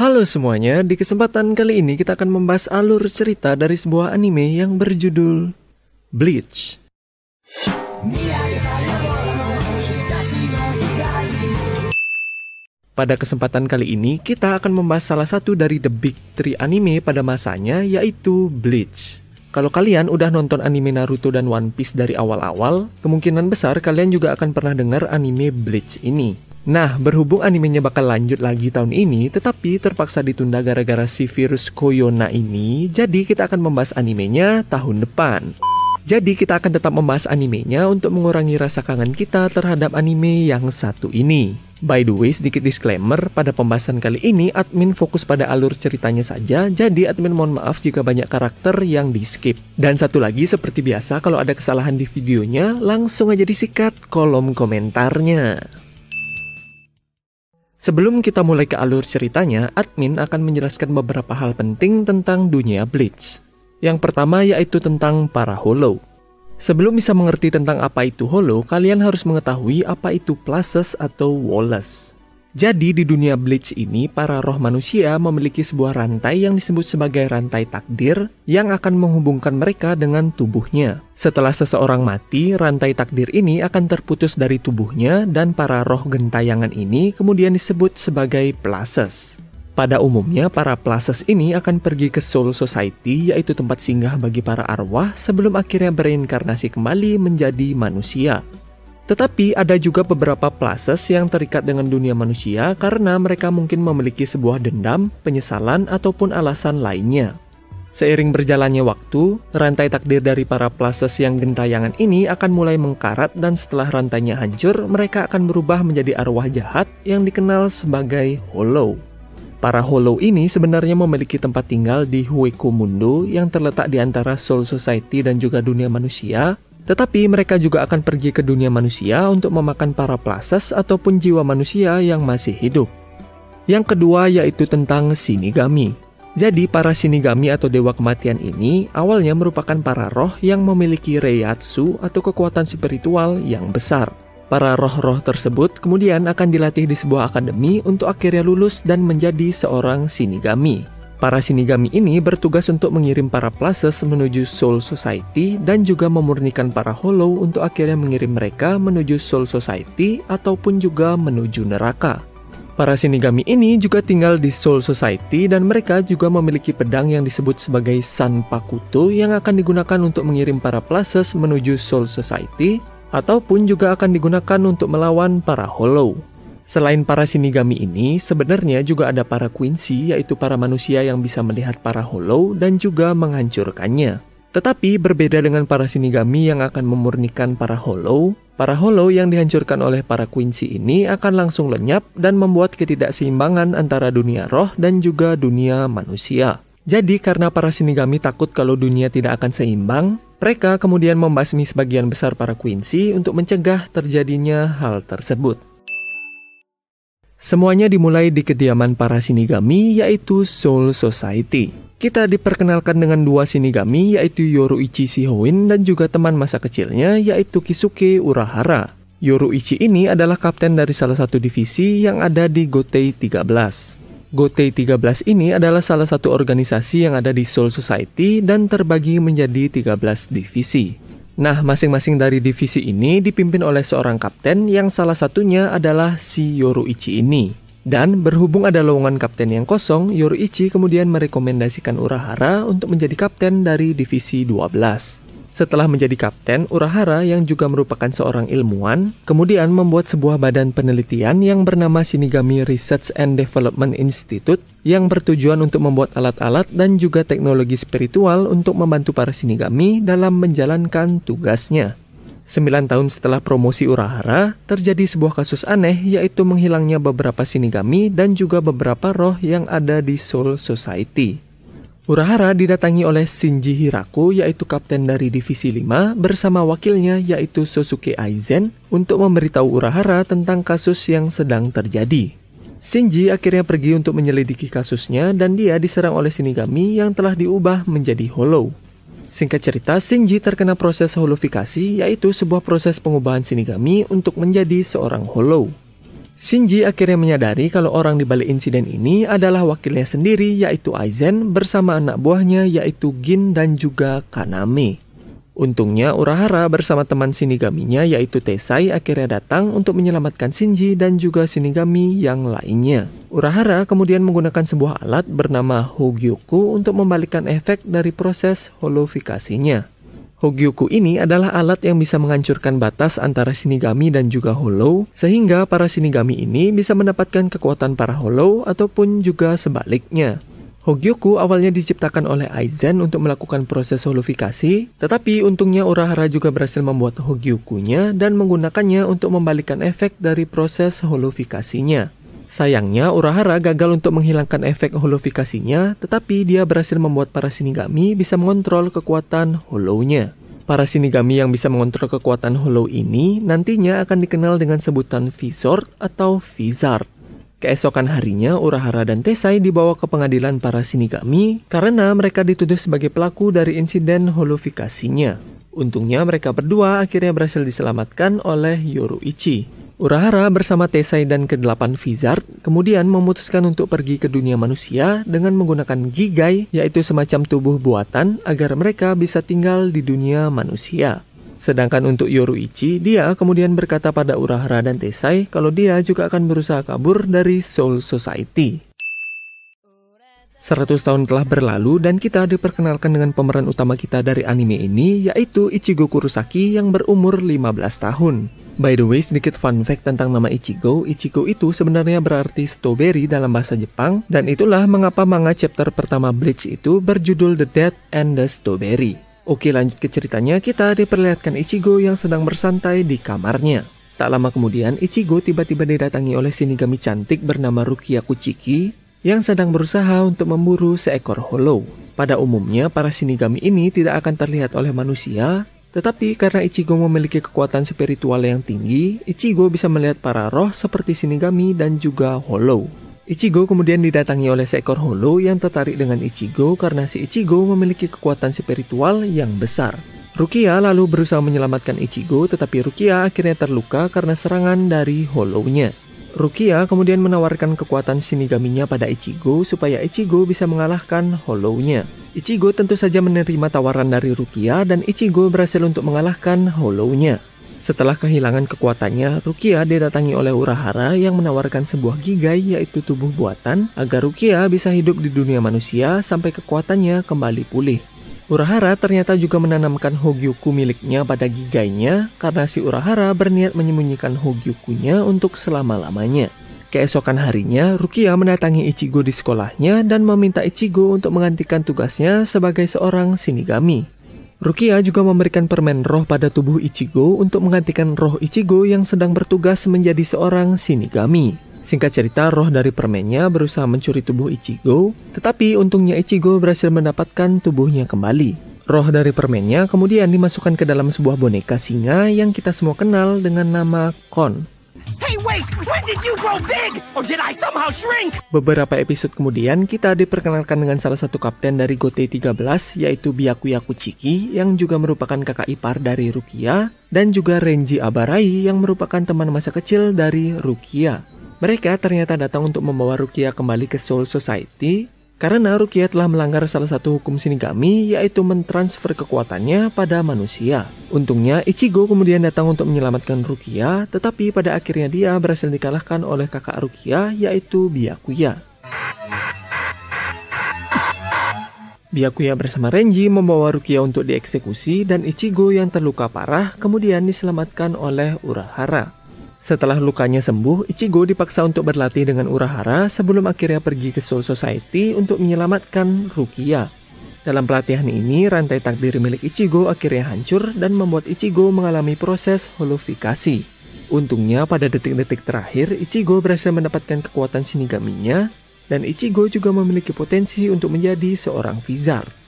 Halo semuanya, di kesempatan kali ini kita akan membahas alur cerita dari sebuah anime yang berjudul Bleach. Pada kesempatan kali ini, kita akan membahas salah satu dari the big three anime pada masanya, yaitu Bleach. Kalau kalian udah nonton anime Naruto dan One Piece dari awal-awal, kemungkinan besar kalian juga akan pernah dengar anime Bleach ini. Nah, berhubung animenya bakal lanjut lagi tahun ini, tetapi terpaksa ditunda gara-gara si virus Koyona ini, jadi kita akan membahas animenya tahun depan. Jadi kita akan tetap membahas animenya untuk mengurangi rasa kangen kita terhadap anime yang satu ini. By the way, sedikit disclaimer, pada pembahasan kali ini admin fokus pada alur ceritanya saja, jadi admin mohon maaf jika banyak karakter yang di skip. Dan satu lagi, seperti biasa, kalau ada kesalahan di videonya, langsung aja disikat kolom komentarnya. Sebelum kita mulai ke alur ceritanya, admin akan menjelaskan beberapa hal penting tentang dunia Bleach. Yang pertama yaitu tentang para Hollow. Sebelum bisa mengerti tentang apa itu Hollow, kalian harus mengetahui apa itu Places atau Wallace. Jadi di dunia Bleach ini, para roh manusia memiliki sebuah rantai yang disebut sebagai rantai takdir yang akan menghubungkan mereka dengan tubuhnya. Setelah seseorang mati, rantai takdir ini akan terputus dari tubuhnya dan para roh gentayangan ini kemudian disebut sebagai places. Pada umumnya, para places ini akan pergi ke Soul Society, yaitu tempat singgah bagi para arwah sebelum akhirnya bereinkarnasi kembali menjadi manusia. Tetapi ada juga beberapa places yang terikat dengan dunia manusia karena mereka mungkin memiliki sebuah dendam, penyesalan, ataupun alasan lainnya. Seiring berjalannya waktu, rantai takdir dari para places yang gentayangan ini akan mulai mengkarat dan setelah rantainya hancur, mereka akan berubah menjadi arwah jahat yang dikenal sebagai Hollow. Para Hollow ini sebenarnya memiliki tempat tinggal di Hueco Mundo yang terletak di antara Soul Society dan juga dunia manusia, tetapi mereka juga akan pergi ke dunia manusia untuk memakan para plases ataupun jiwa manusia yang masih hidup. Yang kedua yaitu tentang Shinigami. Jadi para Shinigami atau dewa kematian ini awalnya merupakan para roh yang memiliki Reiatsu atau kekuatan spiritual yang besar. Para roh-roh tersebut kemudian akan dilatih di sebuah akademi untuk akhirnya lulus dan menjadi seorang Shinigami. Para Shinigami ini bertugas untuk mengirim para places menuju Soul Society dan juga memurnikan para Hollow untuk akhirnya mengirim mereka menuju Soul Society ataupun juga menuju neraka. Para Shinigami ini juga tinggal di Soul Society dan mereka juga memiliki pedang yang disebut sebagai Sanpakuto yang akan digunakan untuk mengirim para places menuju Soul Society ataupun juga akan digunakan untuk melawan para Hollow. Selain para Shinigami ini, sebenarnya juga ada para Quincy, yaitu para manusia yang bisa melihat para Hollow dan juga menghancurkannya. Tetapi berbeda dengan para Shinigami yang akan memurnikan para Hollow, para Hollow yang dihancurkan oleh para Quincy ini akan langsung lenyap dan membuat ketidakseimbangan antara dunia roh dan juga dunia manusia. Jadi karena para Shinigami takut kalau dunia tidak akan seimbang, mereka kemudian membasmi sebagian besar para Quincy untuk mencegah terjadinya hal tersebut. Semuanya dimulai di kediaman para Shinigami yaitu Soul Society. Kita diperkenalkan dengan dua Shinigami yaitu Yoruichi Shihoin dan juga teman masa kecilnya yaitu Kisuke Urahara. Yoruichi ini adalah kapten dari salah satu divisi yang ada di Gotei 13. Gotei 13 ini adalah salah satu organisasi yang ada di Soul Society dan terbagi menjadi 13 divisi. Nah, masing-masing dari divisi ini dipimpin oleh seorang kapten yang salah satunya adalah si Yoruichi ini. Dan berhubung ada lowongan kapten yang kosong, Yoruichi kemudian merekomendasikan Urahara untuk menjadi kapten dari divisi 12. Setelah menjadi kapten, Urahara yang juga merupakan seorang ilmuwan, kemudian membuat sebuah badan penelitian yang bernama Shinigami Research and Development Institute yang bertujuan untuk membuat alat-alat dan juga teknologi spiritual untuk membantu para Shinigami dalam menjalankan tugasnya. Sembilan tahun setelah promosi Urahara, terjadi sebuah kasus aneh yaitu menghilangnya beberapa Shinigami dan juga beberapa roh yang ada di Soul Society. Urahara didatangi oleh Shinji Hiraku yaitu kapten dari divisi 5 bersama wakilnya yaitu Sosuke Aizen untuk memberitahu Urahara tentang kasus yang sedang terjadi. Shinji akhirnya pergi untuk menyelidiki kasusnya dan dia diserang oleh Shinigami yang telah diubah menjadi Hollow. Singkat cerita, Shinji terkena proses holofikasi yaitu sebuah proses pengubahan Shinigami untuk menjadi seorang Hollow. Shinji akhirnya menyadari kalau orang di balik insiden ini adalah wakilnya sendiri yaitu Aizen bersama anak buahnya yaitu Gin dan juga Kaname. Untungnya Urahara bersama teman Shinigaminya yaitu Tesai akhirnya datang untuk menyelamatkan Shinji dan juga Shinigami yang lainnya. Urahara kemudian menggunakan sebuah alat bernama Hogyoku untuk membalikkan efek dari proses holofikasinya. Hogyoku ini adalah alat yang bisa menghancurkan batas antara Shinigami dan juga Hollow, sehingga para Shinigami ini bisa mendapatkan kekuatan para Hollow ataupun juga sebaliknya. Hogyoku awalnya diciptakan oleh Aizen untuk melakukan proses holofikasi, tetapi untungnya Urahara juga berhasil membuat Hogyokunya dan menggunakannya untuk membalikkan efek dari proses holofikasinya. Sayangnya, Urahara gagal untuk menghilangkan efek holofikasinya, tetapi dia berhasil membuat para Shinigami bisa mengontrol kekuatan Hollow-nya. Para Shinigami yang bisa mengontrol kekuatan Hollow ini nantinya akan dikenal dengan sebutan Vizord atau Vizard. Keesokan harinya, Urahara dan Tesai dibawa ke pengadilan para Shinigami karena mereka dituduh sebagai pelaku dari insiden holofikasinya. Untungnya mereka berdua akhirnya berhasil diselamatkan oleh Yoruichi. Urahara bersama Tesai dan ke-8 Vizard kemudian memutuskan untuk pergi ke dunia manusia dengan menggunakan Gigai, yaitu semacam tubuh buatan agar mereka bisa tinggal di dunia manusia. Sedangkan untuk Yoruichi, dia kemudian berkata pada Urahara dan Tesai kalau dia juga akan berusaha kabur dari Soul Society. 100 tahun telah berlalu dan kita diperkenalkan dengan pemeran utama kita dari anime ini yaitu Ichigo Kurosaki yang berumur 15 tahun. By the way, sedikit fun fact tentang nama Ichigo. Ichigo itu sebenarnya berarti strawberry dalam bahasa Jepang, dan itulah mengapa manga chapter pertama Bleach itu berjudul The Dead and the Strawberry. Oke lanjut ke ceritanya, kita diperlihatkan Ichigo yang sedang bersantai di kamarnya. Tak lama kemudian, Ichigo tiba-tiba didatangi oleh Shinigami cantik bernama Rukia Kuchiki yang sedang berusaha untuk memburu seekor hollow. Pada umumnya, para Shinigami ini tidak akan terlihat oleh manusia, tetapi karena Ichigo memiliki kekuatan spiritual yang tinggi, Ichigo bisa melihat para roh seperti Shinigami dan juga Hollow. Ichigo kemudian didatangi oleh seekor Hollow yang tertarik dengan Ichigo karena si Ichigo memiliki kekuatan spiritual yang besar. Rukia lalu berusaha menyelamatkan Ichigo tetapi Rukia akhirnya terluka karena serangan dari Hollow-nya. Rukia kemudian menawarkan kekuatan Shinigaminya pada Ichigo supaya Ichigo bisa mengalahkan Hollow-nya. Ichigo tentu saja menerima tawaran dari Rukia dan Ichigo berhasil untuk mengalahkan Hollow-nya. Setelah kehilangan kekuatannya, Rukia didatangi oleh Urahara yang menawarkan sebuah gigai yaitu tubuh buatan agar Rukia bisa hidup di dunia manusia sampai kekuatannya kembali pulih. Urahara ternyata juga menanamkan Hogyuku miliknya pada gigainya karena si Urahara berniat menyembunyikan Hogyukunya untuk selama-lamanya. Keesokan harinya, Rukia mendatangi Ichigo di sekolahnya dan meminta Ichigo untuk menggantikan tugasnya sebagai seorang Shinigami. Rukia juga memberikan permen roh pada tubuh Ichigo untuk menggantikan roh Ichigo yang sedang bertugas menjadi seorang Shinigami. Singkat cerita, roh dari permennya berusaha mencuri tubuh Ichigo, tetapi untungnya Ichigo berhasil mendapatkan tubuhnya kembali. Roh dari permennya kemudian dimasukkan ke dalam sebuah boneka singa yang kita semua kenal dengan nama Kon. Hey wait, when did you grow big? Or did I somehow shrink? Beberapa episode kemudian kita diperkenalkan dengan salah satu kapten dari Gote 13 yaitu Byakuya Kuchiki yang juga merupakan kakak ipar dari Rukia dan juga Renji Abarai yang merupakan teman masa kecil dari Rukia. Mereka ternyata datang untuk membawa Rukia kembali ke Soul Society karena Rukia telah melanggar salah satu hukum Shinigami yaitu mentransfer kekuatannya pada manusia. Untungnya Ichigo kemudian datang untuk menyelamatkan Rukia, tetapi pada akhirnya dia berhasil dikalahkan oleh kakak Rukia yaitu Byakuya. Byakuya bersama Renji membawa Rukia untuk dieksekusi dan Ichigo yang terluka parah kemudian diselamatkan oleh Urahara. Setelah lukanya sembuh, Ichigo dipaksa untuk berlatih dengan Urahara sebelum akhirnya pergi ke Soul Society untuk menyelamatkan Rukia. Dalam pelatihan ini, rantai takdir milik Ichigo akhirnya hancur dan membuat Ichigo mengalami proses holofikasi. Untungnya pada detik-detik terakhir, Ichigo berhasil mendapatkan kekuatan Shinigaminya, dan Ichigo juga memiliki potensi untuk menjadi seorang Vizard.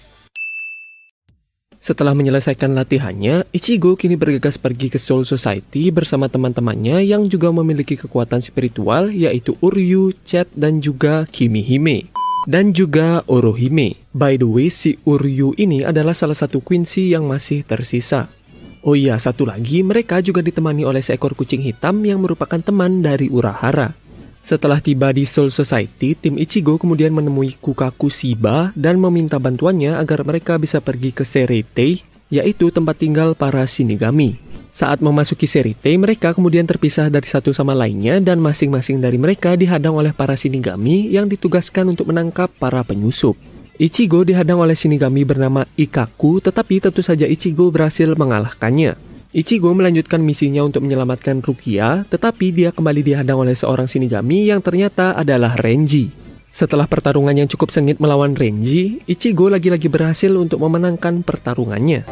Setelah menyelesaikan latihannya, Ichigo kini bergegas pergi ke Soul Society bersama teman-temannya yang juga memiliki kekuatan spiritual yaitu Uryu, Chat, dan juga Kimihime. Dan juga Orohime. By the way, si Uryu ini adalah salah satu Quincy yang masih tersisa. Oh iya, satu lagi, mereka juga ditemani oleh seekor kucing hitam yang merupakan teman dari Urahara. Setelah tiba di Soul Society, tim Ichigo kemudian menemui Kukaku Shiba dan meminta bantuannya agar mereka bisa pergi ke Serete, yaitu tempat tinggal para Shinigami. Saat memasuki Serete, mereka kemudian terpisah dari satu sama lainnya dan masing-masing dari mereka dihadang oleh para Shinigami yang ditugaskan untuk menangkap para penyusup. Ichigo dihadang oleh Shinigami bernama Ikaku, tetapi tentu saja Ichigo berhasil mengalahkannya. Ichigo melanjutkan misinya untuk menyelamatkan Rukia, tetapi dia kembali dihadang oleh seorang Shinigami yang ternyata adalah Renji. Setelah pertarungan yang cukup sengit melawan Renji, Ichigo lagi-lagi berhasil untuk memenangkan pertarungannya.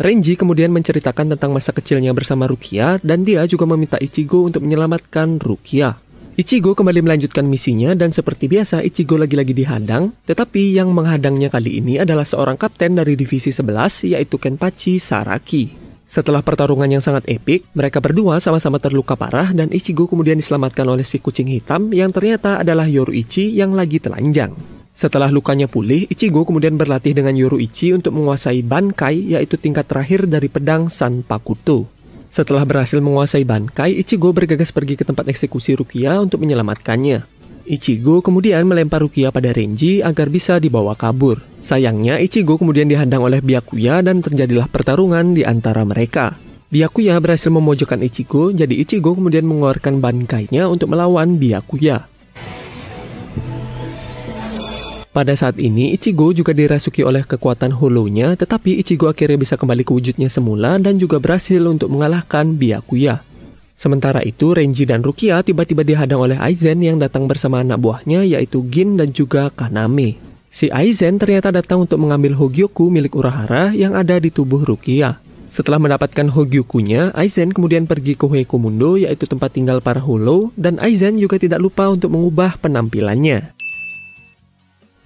Renji kemudian menceritakan tentang masa kecilnya bersama Rukia dan dia juga meminta Ichigo untuk menyelamatkan Rukia. Ichigo kembali melanjutkan misinya dan seperti biasa Ichigo lagi-lagi dihadang, tetapi yang menghadangnya kali ini adalah seorang kapten dari divisi 11 yaitu Kenpachi Saraki. Setelah pertarungan yang sangat epik, mereka berdua sama-sama terluka parah dan Ichigo kemudian diselamatkan oleh si kucing hitam yang ternyata adalah Yoruichi yang lagi telanjang. Setelah lukanya pulih, Ichigo kemudian berlatih dengan Yoruichi untuk menguasai Bankai yaitu tingkat terakhir dari pedang Sanpakuto. Setelah berhasil menguasai Bankai, Ichigo bergegas pergi ke tempat eksekusi Rukia untuk menyelamatkannya. Ichigo kemudian melempar Rukia pada Renji agar bisa dibawa kabur. Sayangnya, Ichigo kemudian dihadang oleh Byakuya dan terjadilah pertarungan di antara mereka. Byakuya berhasil memojokkan Ichigo, jadi Ichigo kemudian mengeluarkan Bankainya untuk melawan Byakuya. Pada saat ini, Ichigo juga dirasuki oleh kekuatan holonya, tetapi Ichigo akhirnya bisa kembali ke wujudnya semula dan juga berhasil untuk mengalahkan Byakuya. Sementara itu, Renji dan Rukia tiba-tiba dihadang oleh Aizen yang datang bersama anak buahnya yaitu Gin dan juga Kaname. Si Aizen ternyata datang untuk mengambil Hogyoku milik Urahara yang ada di tubuh Rukia. Setelah mendapatkan Hogyokunya, Aizen kemudian pergi ke Huekomundo yaitu tempat tinggal para Holo dan Aizen juga tidak lupa untuk mengubah penampilannya.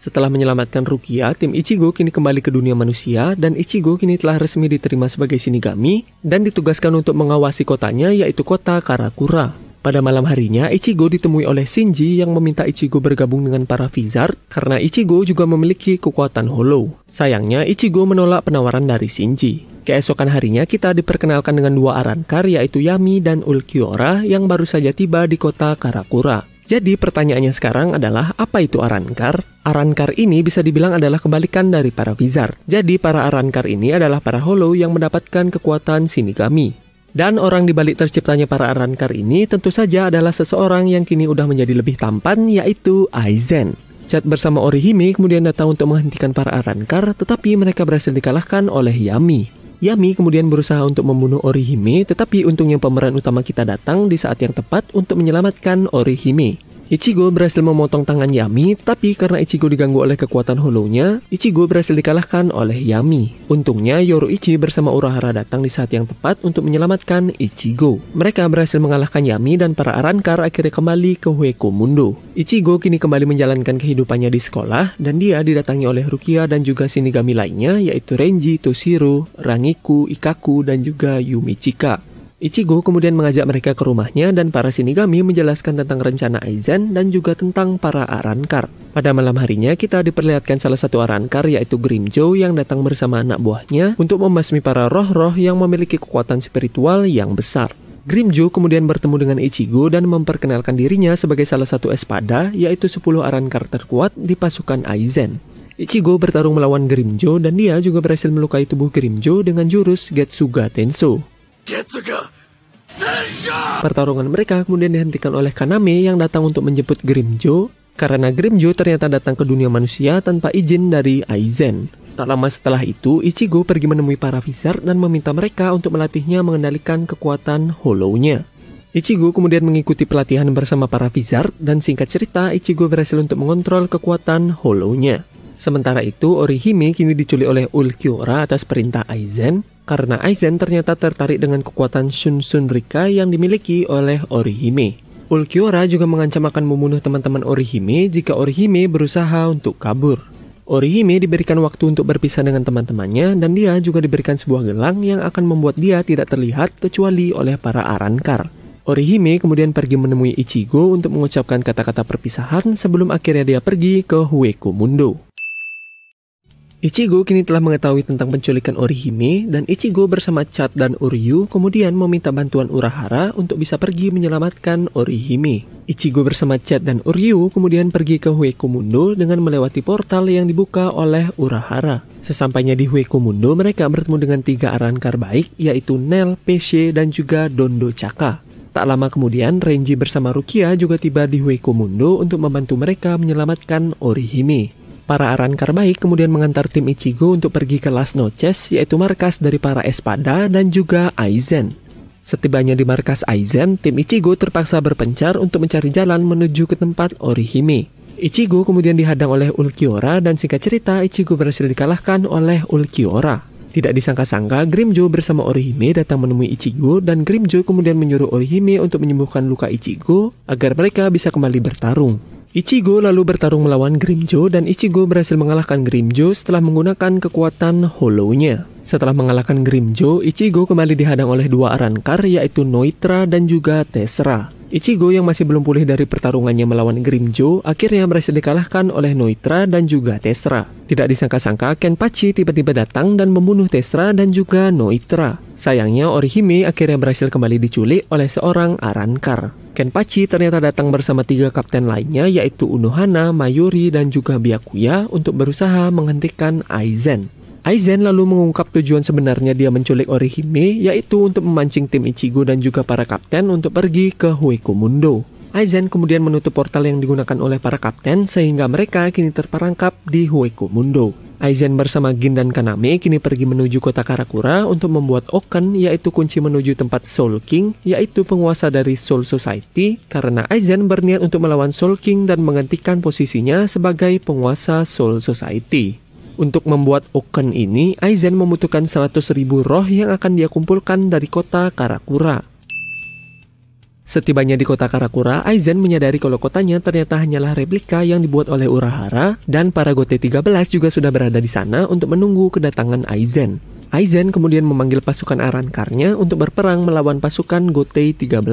Setelah menyelamatkan Rukia, tim Ichigo kini kembali ke dunia manusia dan Ichigo kini telah resmi diterima sebagai Shinigami dan ditugaskan untuk mengawasi kotanya yaitu kota Karakura. Pada malam harinya, Ichigo ditemui oleh Shinji yang meminta Ichigo bergabung dengan para Vizard karena Ichigo juga memiliki kekuatan Hollow. Sayangnya, Ichigo menolak penawaran dari Shinji. Keesokan harinya, kita diperkenalkan dengan dua Arankar yaitu Yami dan Ulquiorra yang baru saja tiba di kota Karakura. Jadi pertanyaannya sekarang adalah apa itu Arankar? Arankar ini bisa dibilang adalah kebalikan dari para Wizard. Jadi para Arankar ini adalah para Hollow yang mendapatkan kekuatan Shinigami. Dan orang di balik terciptanya para Arankar ini tentu saja adalah seseorang yang kini udah menjadi lebih tampan yaitu Aizen. Chat bersama Orihime kemudian datang untuk menghentikan para Arankar tetapi mereka berhasil dikalahkan oleh Yami. Yami kemudian berusaha untuk membunuh Orihime, tetapi untungnya pemeran utama kita datang di saat yang tepat untuk menyelamatkan Orihime. Ichigo berhasil memotong tangan Yami, tapi karena Ichigo diganggu oleh kekuatan holonya, Ichigo berhasil dikalahkan oleh Yami. Untungnya Yoroichi bersama Urahara datang di saat yang tepat untuk menyelamatkan Ichigo. Mereka berhasil mengalahkan Yami dan para Arankar akhirnya kembali ke Hueko Mundo. Ichigo kini kembali menjalankan kehidupannya di sekolah dan dia didatangi oleh Rukia dan juga Shinigami lainnya yaitu Renji, Toshiro, Rangiku, Ikaku, dan juga Yumichika. Ichigo kemudian mengajak mereka ke rumahnya dan para Shinigami menjelaskan tentang rencana Aizen dan juga tentang para Arankar. Pada malam harinya kita diperlihatkan salah satu Arankar yaitu Grimjo yang datang bersama anak buahnya untuk membasmi para roh-roh yang memiliki kekuatan spiritual yang besar. Grimjo kemudian bertemu dengan Ichigo dan memperkenalkan dirinya sebagai salah satu espada yaitu 10 Arankar terkuat di pasukan Aizen. Ichigo bertarung melawan Grimjo dan dia juga berhasil melukai tubuh Grimjo dengan jurus Getsuga Tenso. Pertarungan mereka kemudian dihentikan oleh Kaname yang datang untuk menjemput Grimjo karena Grimjo ternyata datang ke dunia manusia tanpa izin dari Aizen. Tak lama setelah itu, Ichigo pergi menemui para Wizard dan meminta mereka untuk melatihnya mengendalikan kekuatan Hollow-nya. Ichigo kemudian mengikuti pelatihan bersama para Wizard dan singkat cerita Ichigo berhasil untuk mengontrol kekuatan Hollow-nya. Sementara itu, Orihime kini diculik oleh Ulquiorra atas perintah Aizen karena Aizen ternyata tertarik dengan kekuatan Shun Shun Rika yang dimiliki oleh Orihime. Ulquiorra juga mengancam akan membunuh teman-teman Orihime jika Orihime berusaha untuk kabur. Orihime diberikan waktu untuk berpisah dengan teman-temannya dan dia juga diberikan sebuah gelang yang akan membuat dia tidak terlihat kecuali oleh para Arankar. Orihime kemudian pergi menemui Ichigo untuk mengucapkan kata-kata perpisahan sebelum akhirnya dia pergi ke Hueco Mundo. Ichigo kini telah mengetahui tentang penculikan Orihime dan Ichigo bersama Chat dan Uryu kemudian meminta bantuan Urahara untuk bisa pergi menyelamatkan Orihime. Ichigo bersama Chat dan Uryu kemudian pergi ke Huekomundo dengan melewati portal yang dibuka oleh Urahara. Sesampainya di Huekomundo, mereka bertemu dengan tiga arankar baik yaitu Nel, Peshe, dan juga Dondo Chaka. Tak lama kemudian, Renji bersama Rukia juga tiba di Huekomundo untuk membantu mereka menyelamatkan Orihime. Para Arankar baik kemudian mengantar tim Ichigo untuk pergi ke Las Noches, yaitu markas dari para Espada dan juga Aizen. Setibanya di markas Aizen, tim Ichigo terpaksa berpencar untuk mencari jalan menuju ke tempat Orihime. Ichigo kemudian dihadang oleh Ulquiorra dan singkat cerita Ichigo berhasil dikalahkan oleh Ulquiorra. Tidak disangka-sangka, Grimjo bersama Orihime datang menemui Ichigo dan Grimjo kemudian menyuruh Orihime untuk menyembuhkan luka Ichigo agar mereka bisa kembali bertarung. Ichigo lalu bertarung melawan Grimjo dan Ichigo berhasil mengalahkan Grimjo setelah menggunakan kekuatan Hollow-nya. Setelah mengalahkan Grimjo, Ichigo kembali dihadang oleh dua Arankar yaitu Noitra dan juga Tessera. Ichigo yang masih belum pulih dari pertarungannya melawan Grimjo akhirnya berhasil dikalahkan oleh Noitra dan juga Tessera. Tidak disangka-sangka Kenpachi tiba-tiba datang dan membunuh Tessera dan juga Noitra. Sayangnya Orihime akhirnya berhasil kembali diculik oleh seorang Arankar. Kenpachi ternyata datang bersama tiga kapten lainnya yaitu Unohana, Mayuri, dan juga Byakuya untuk berusaha menghentikan Aizen. Aizen lalu mengungkap tujuan sebenarnya dia menculik Orihime yaitu untuk memancing tim Ichigo dan juga para kapten untuk pergi ke Huekomundo. Aizen kemudian menutup portal yang digunakan oleh para kapten sehingga mereka kini terperangkap di Huekomundo. Aizen bersama Gin dan Kaname kini pergi menuju kota Karakura untuk membuat Oken yaitu kunci menuju tempat Soul King yaitu penguasa dari Soul Society karena Aizen berniat untuk melawan Soul King dan menggantikan posisinya sebagai penguasa Soul Society. Untuk membuat Oken ini, Aizen membutuhkan 100 ribu roh yang akan dia kumpulkan dari kota Karakura. Setibanya di kota Karakura, Aizen menyadari kalau kotanya ternyata hanyalah replika yang dibuat oleh Urahara dan para Gote 13 juga sudah berada di sana untuk menunggu kedatangan Aizen. Aizen kemudian memanggil pasukan Arankarnya untuk berperang melawan pasukan Gotei 13.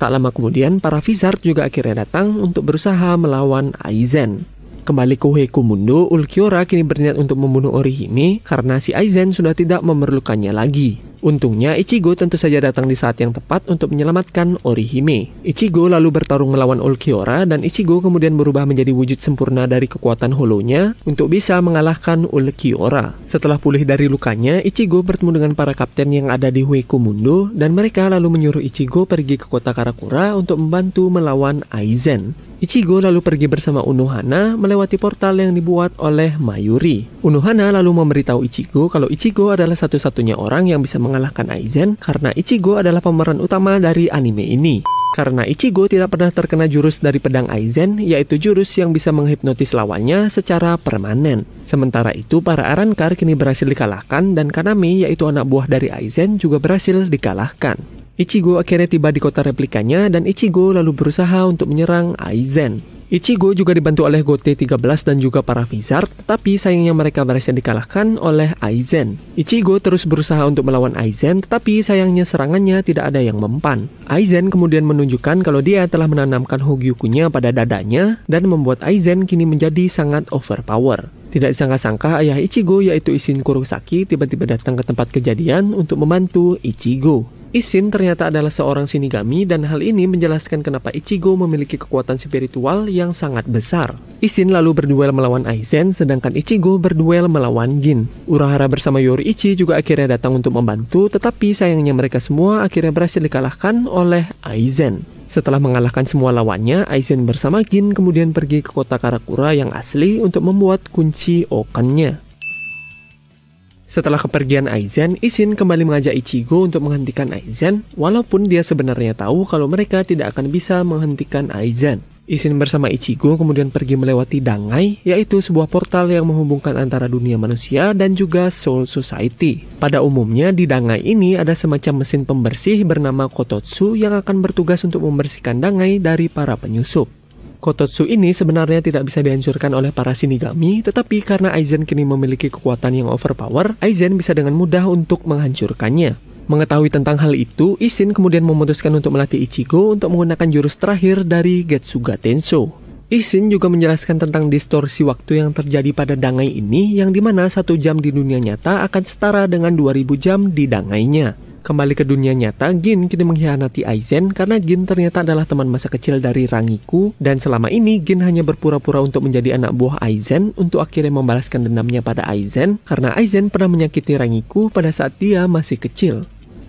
Tak lama kemudian, para Vizard juga akhirnya datang untuk berusaha melawan Aizen. Kembali ke Mundo, Ulquiorra kini berniat untuk membunuh Orihime karena si Aizen sudah tidak memerlukannya lagi. Untungnya Ichigo tentu saja datang di saat yang tepat untuk menyelamatkan Orihime. Ichigo lalu bertarung melawan Ulquiorra dan Ichigo kemudian berubah menjadi wujud sempurna dari kekuatan holonya untuk bisa mengalahkan Ulquiorra. Setelah pulih dari lukanya, Ichigo bertemu dengan para kapten yang ada di Mundo dan mereka lalu menyuruh Ichigo pergi ke kota Karakura untuk membantu melawan Aizen. Ichigo lalu pergi bersama Unohana melewati portal yang dibuat oleh Mayuri. Unohana lalu memberitahu Ichigo kalau Ichigo adalah satu-satunya orang yang bisa mengalahkan Aizen karena Ichigo adalah pemeran utama dari anime ini. Karena Ichigo tidak pernah terkena jurus dari pedang Aizen, yaitu jurus yang bisa menghipnotis lawannya secara permanen. Sementara itu, para Arankar kini berhasil dikalahkan dan Kaname, yaitu anak buah dari Aizen, juga berhasil dikalahkan. Ichigo akhirnya tiba di kota replikanya dan Ichigo lalu berusaha untuk menyerang Aizen. Ichigo juga dibantu oleh Gote 13 dan juga para Vizard, tetapi sayangnya mereka berhasil dikalahkan oleh Aizen. Ichigo terus berusaha untuk melawan Aizen, tetapi sayangnya serangannya tidak ada yang mempan. Aizen kemudian menunjukkan kalau dia telah menanamkan Hogyukunya pada dadanya dan membuat Aizen kini menjadi sangat overpower. Tidak disangka-sangka ayah Ichigo yaitu Isin Kurosaki tiba-tiba datang ke tempat kejadian untuk membantu Ichigo. Isin ternyata adalah seorang sinigami dan hal ini menjelaskan kenapa Ichigo memiliki kekuatan spiritual yang sangat besar. Isin lalu berduel melawan Aizen sedangkan Ichigo berduel melawan Gin. Urahara bersama Yoriichi juga akhirnya datang untuk membantu tetapi sayangnya mereka semua akhirnya berhasil dikalahkan oleh Aizen. Setelah mengalahkan semua lawannya, Aizen bersama Gin kemudian pergi ke kota Karakura yang asli untuk membuat kunci Okannya. Setelah kepergian Aizen, Isin kembali mengajak Ichigo untuk menghentikan Aizen, walaupun dia sebenarnya tahu kalau mereka tidak akan bisa menghentikan Aizen. Isin bersama Ichigo kemudian pergi melewati Dangai, yaitu sebuah portal yang menghubungkan antara dunia manusia dan juga Soul Society. Pada umumnya di Dangai ini ada semacam mesin pembersih bernama Kototsu yang akan bertugas untuk membersihkan Dangai dari para penyusup. Kototsu ini sebenarnya tidak bisa dihancurkan oleh para Shinigami, tetapi karena Aizen kini memiliki kekuatan yang overpower, Aizen bisa dengan mudah untuk menghancurkannya. Mengetahui tentang hal itu, Ishin kemudian memutuskan untuk melatih Ichigo untuk menggunakan jurus terakhir dari Getsuga Tensho. Isin juga menjelaskan tentang distorsi waktu yang terjadi pada dangai ini yang di mana satu jam di dunia nyata akan setara dengan 2000 jam di dangainya. Kembali ke dunia nyata, Gin kini mengkhianati Aizen karena Gin ternyata adalah teman masa kecil dari Rangiku dan selama ini Gin hanya berpura-pura untuk menjadi anak buah Aizen untuk akhirnya membalaskan dendamnya pada Aizen karena Aizen pernah menyakiti Rangiku pada saat dia masih kecil.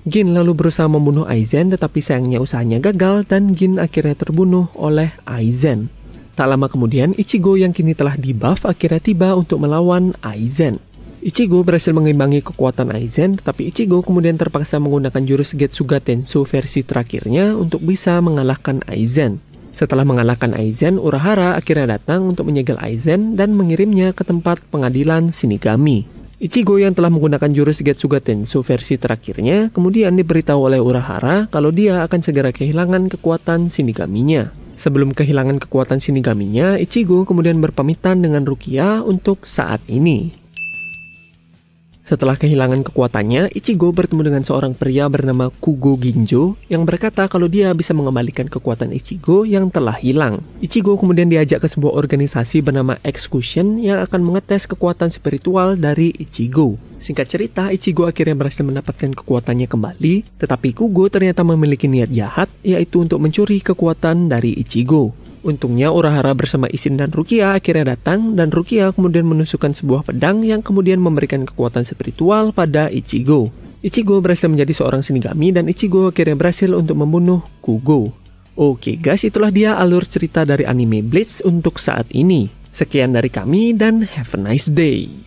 Gin lalu berusaha membunuh Aizen tetapi sayangnya usahanya gagal dan Gin akhirnya terbunuh oleh Aizen. Tak lama kemudian, Ichigo yang kini telah dibuff akhirnya tiba untuk melawan Aizen. Ichigo berhasil mengimbangi kekuatan Aizen, tetapi Ichigo kemudian terpaksa menggunakan jurus Getsuga Tensu versi terakhirnya untuk bisa mengalahkan Aizen. Setelah mengalahkan Aizen, Urahara akhirnya datang untuk menyegel Aizen dan mengirimnya ke tempat pengadilan Shinigami. Ichigo yang telah menggunakan jurus Getsuga Tensu versi terakhirnya kemudian diberitahu oleh Urahara kalau dia akan segera kehilangan kekuatan Shinigaminya. Sebelum kehilangan kekuatan Shinigaminya, Ichigo kemudian berpamitan dengan Rukia untuk saat ini. Setelah kehilangan kekuatannya, Ichigo bertemu dengan seorang pria bernama Kugo Ginjo yang berkata kalau dia bisa mengembalikan kekuatan Ichigo yang telah hilang. Ichigo kemudian diajak ke sebuah organisasi bernama Execution yang akan mengetes kekuatan spiritual dari Ichigo. Singkat cerita, Ichigo akhirnya berhasil mendapatkan kekuatannya kembali, tetapi Kugo ternyata memiliki niat jahat, yaitu untuk mencuri kekuatan dari Ichigo. Untungnya Urahara bersama Isin dan Rukia akhirnya datang dan Rukia kemudian menusukkan sebuah pedang yang kemudian memberikan kekuatan spiritual pada Ichigo. Ichigo berhasil menjadi seorang Shinigami dan Ichigo akhirnya berhasil untuk membunuh Kugo. Oke guys, itulah dia alur cerita dari anime Bleach untuk saat ini. Sekian dari kami dan have a nice day.